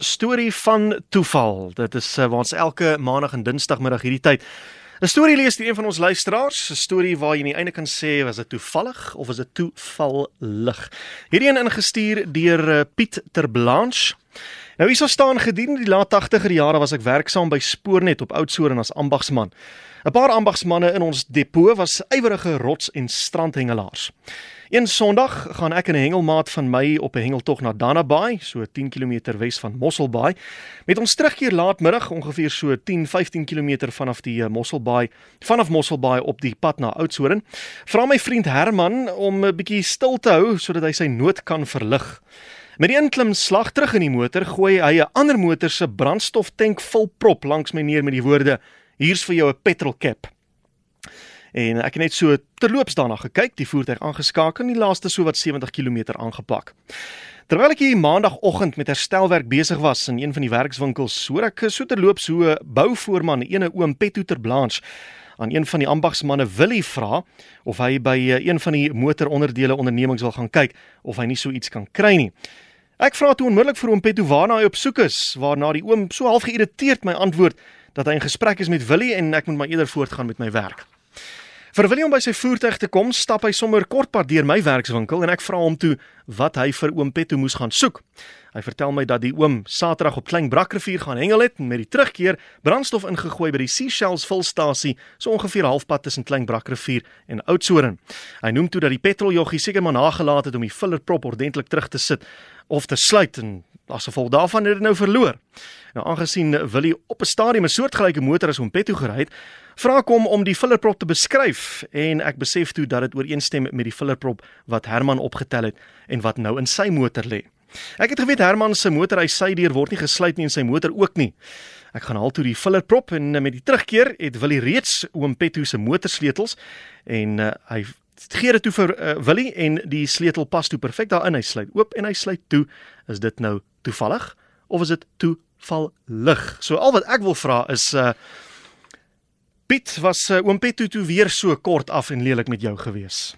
Storie van toeval. Dit is uh, waar ons elke maandag en dinsdagmiddag hierdie tyd 'n storie lees deur een van ons luisteraars, 'n storie waar jy aan die einde kan sê was dit toevallig of was dit toevallig. Hierdie een ingestuur deur uh, Piet Terblanche. Nou hierso staan gedurende die laat 80er jare was ek werksaam by Spoornet op Oudtshoorn as ambagsman. 'n Paar ambagsmanne in ons depot was ywerige rots- en strandhengelaars. Een Sondag gaan ek en 'n hengelmaat van my op 'n hengeltog na Danabaai, so 10 km wes van Mosselbaai. Met ons terugkeer laatmiddag, ongeveer so 10-15 km vanaf die eh, Mosselbaai, vanaf Mosselbaai op die pad na Oudtshoorn, vra my vriend Herman om 'n bietjie stil te hou sodat hy sy nood kan verlig. Met die inklim slag terug in die motor, gooi hy 'n ander motor se brandstoftank vol prop langs my neer met die woorde: "Hier's vir jou 'n petrol cap." En ek het net so terloops daarna gekyk, die voertuig aangeskakel en die laaste so wat 70 km aangepak. Terwyl ek hier maandagooggend met herstelwerk besig was in een van die werkswinkels, hoor ek so terloops hoe 'n bouvoorman, ene oom Petto ter Blanche, aan een van die ambagsmanne Willie vra of hy by eh, een van die motoronderdele ondernemings wil gaan kyk of hy nie so iets kan kry nie. Ek vra toe onmiddellik vir oom Petto waarna hy op soek is, waarna die oom so half geïrriteerd my antwoord dat hy in gesprek is met Willie en ek moet maar eerder voortgaan met my werk. Vir Willie om by sy voertuig te kom, stap hy sommer kortpad deur my werkswinkel en ek vra hom toe wat hy vir oom Petto moes gaan soek. Hy vertel my dat die oom Saterdag op Klein Brakrivier gaan hengel het en met die terugkeer brandstof ingegooi by die Seashells vulstasie so ongeveer halfpad tussen Klein Brakrivier en Oudtshoorn. Hy noem toe dat die petroljoggie seker maar nagelaat het om die fillerprop ordentlik terug te sit of te sluit en as gevolg daarvan het hy nou verloor. Nou aangesien Willie op 'n stadium 'n soortgelyke motor as hom Petto gery het, vra ek hom om die fillerprop te beskryf en ek besef toe dat dit ooreenstem met die fillerprop wat Herman opgetel het en wat nou in sy motor lê. Ek het geweet Herman se motor hy sy deur word nie gesluit nie en sy motor ook nie. Ek gaan haal toe die fillerprop en met die terugkeer het Willie reeds oom Petto se motorsleutels en uh, hy gee dit toe vir uh, Willie en die sleutel pas toe perfek daarin. Hy sluit oop en hy sluit toe. Is dit nou toevallig of is dit toevallig? So al wat ek wil vra is uh Piet was uh, oom Piet toe, toe weer so kort af en lelik met jou gewees.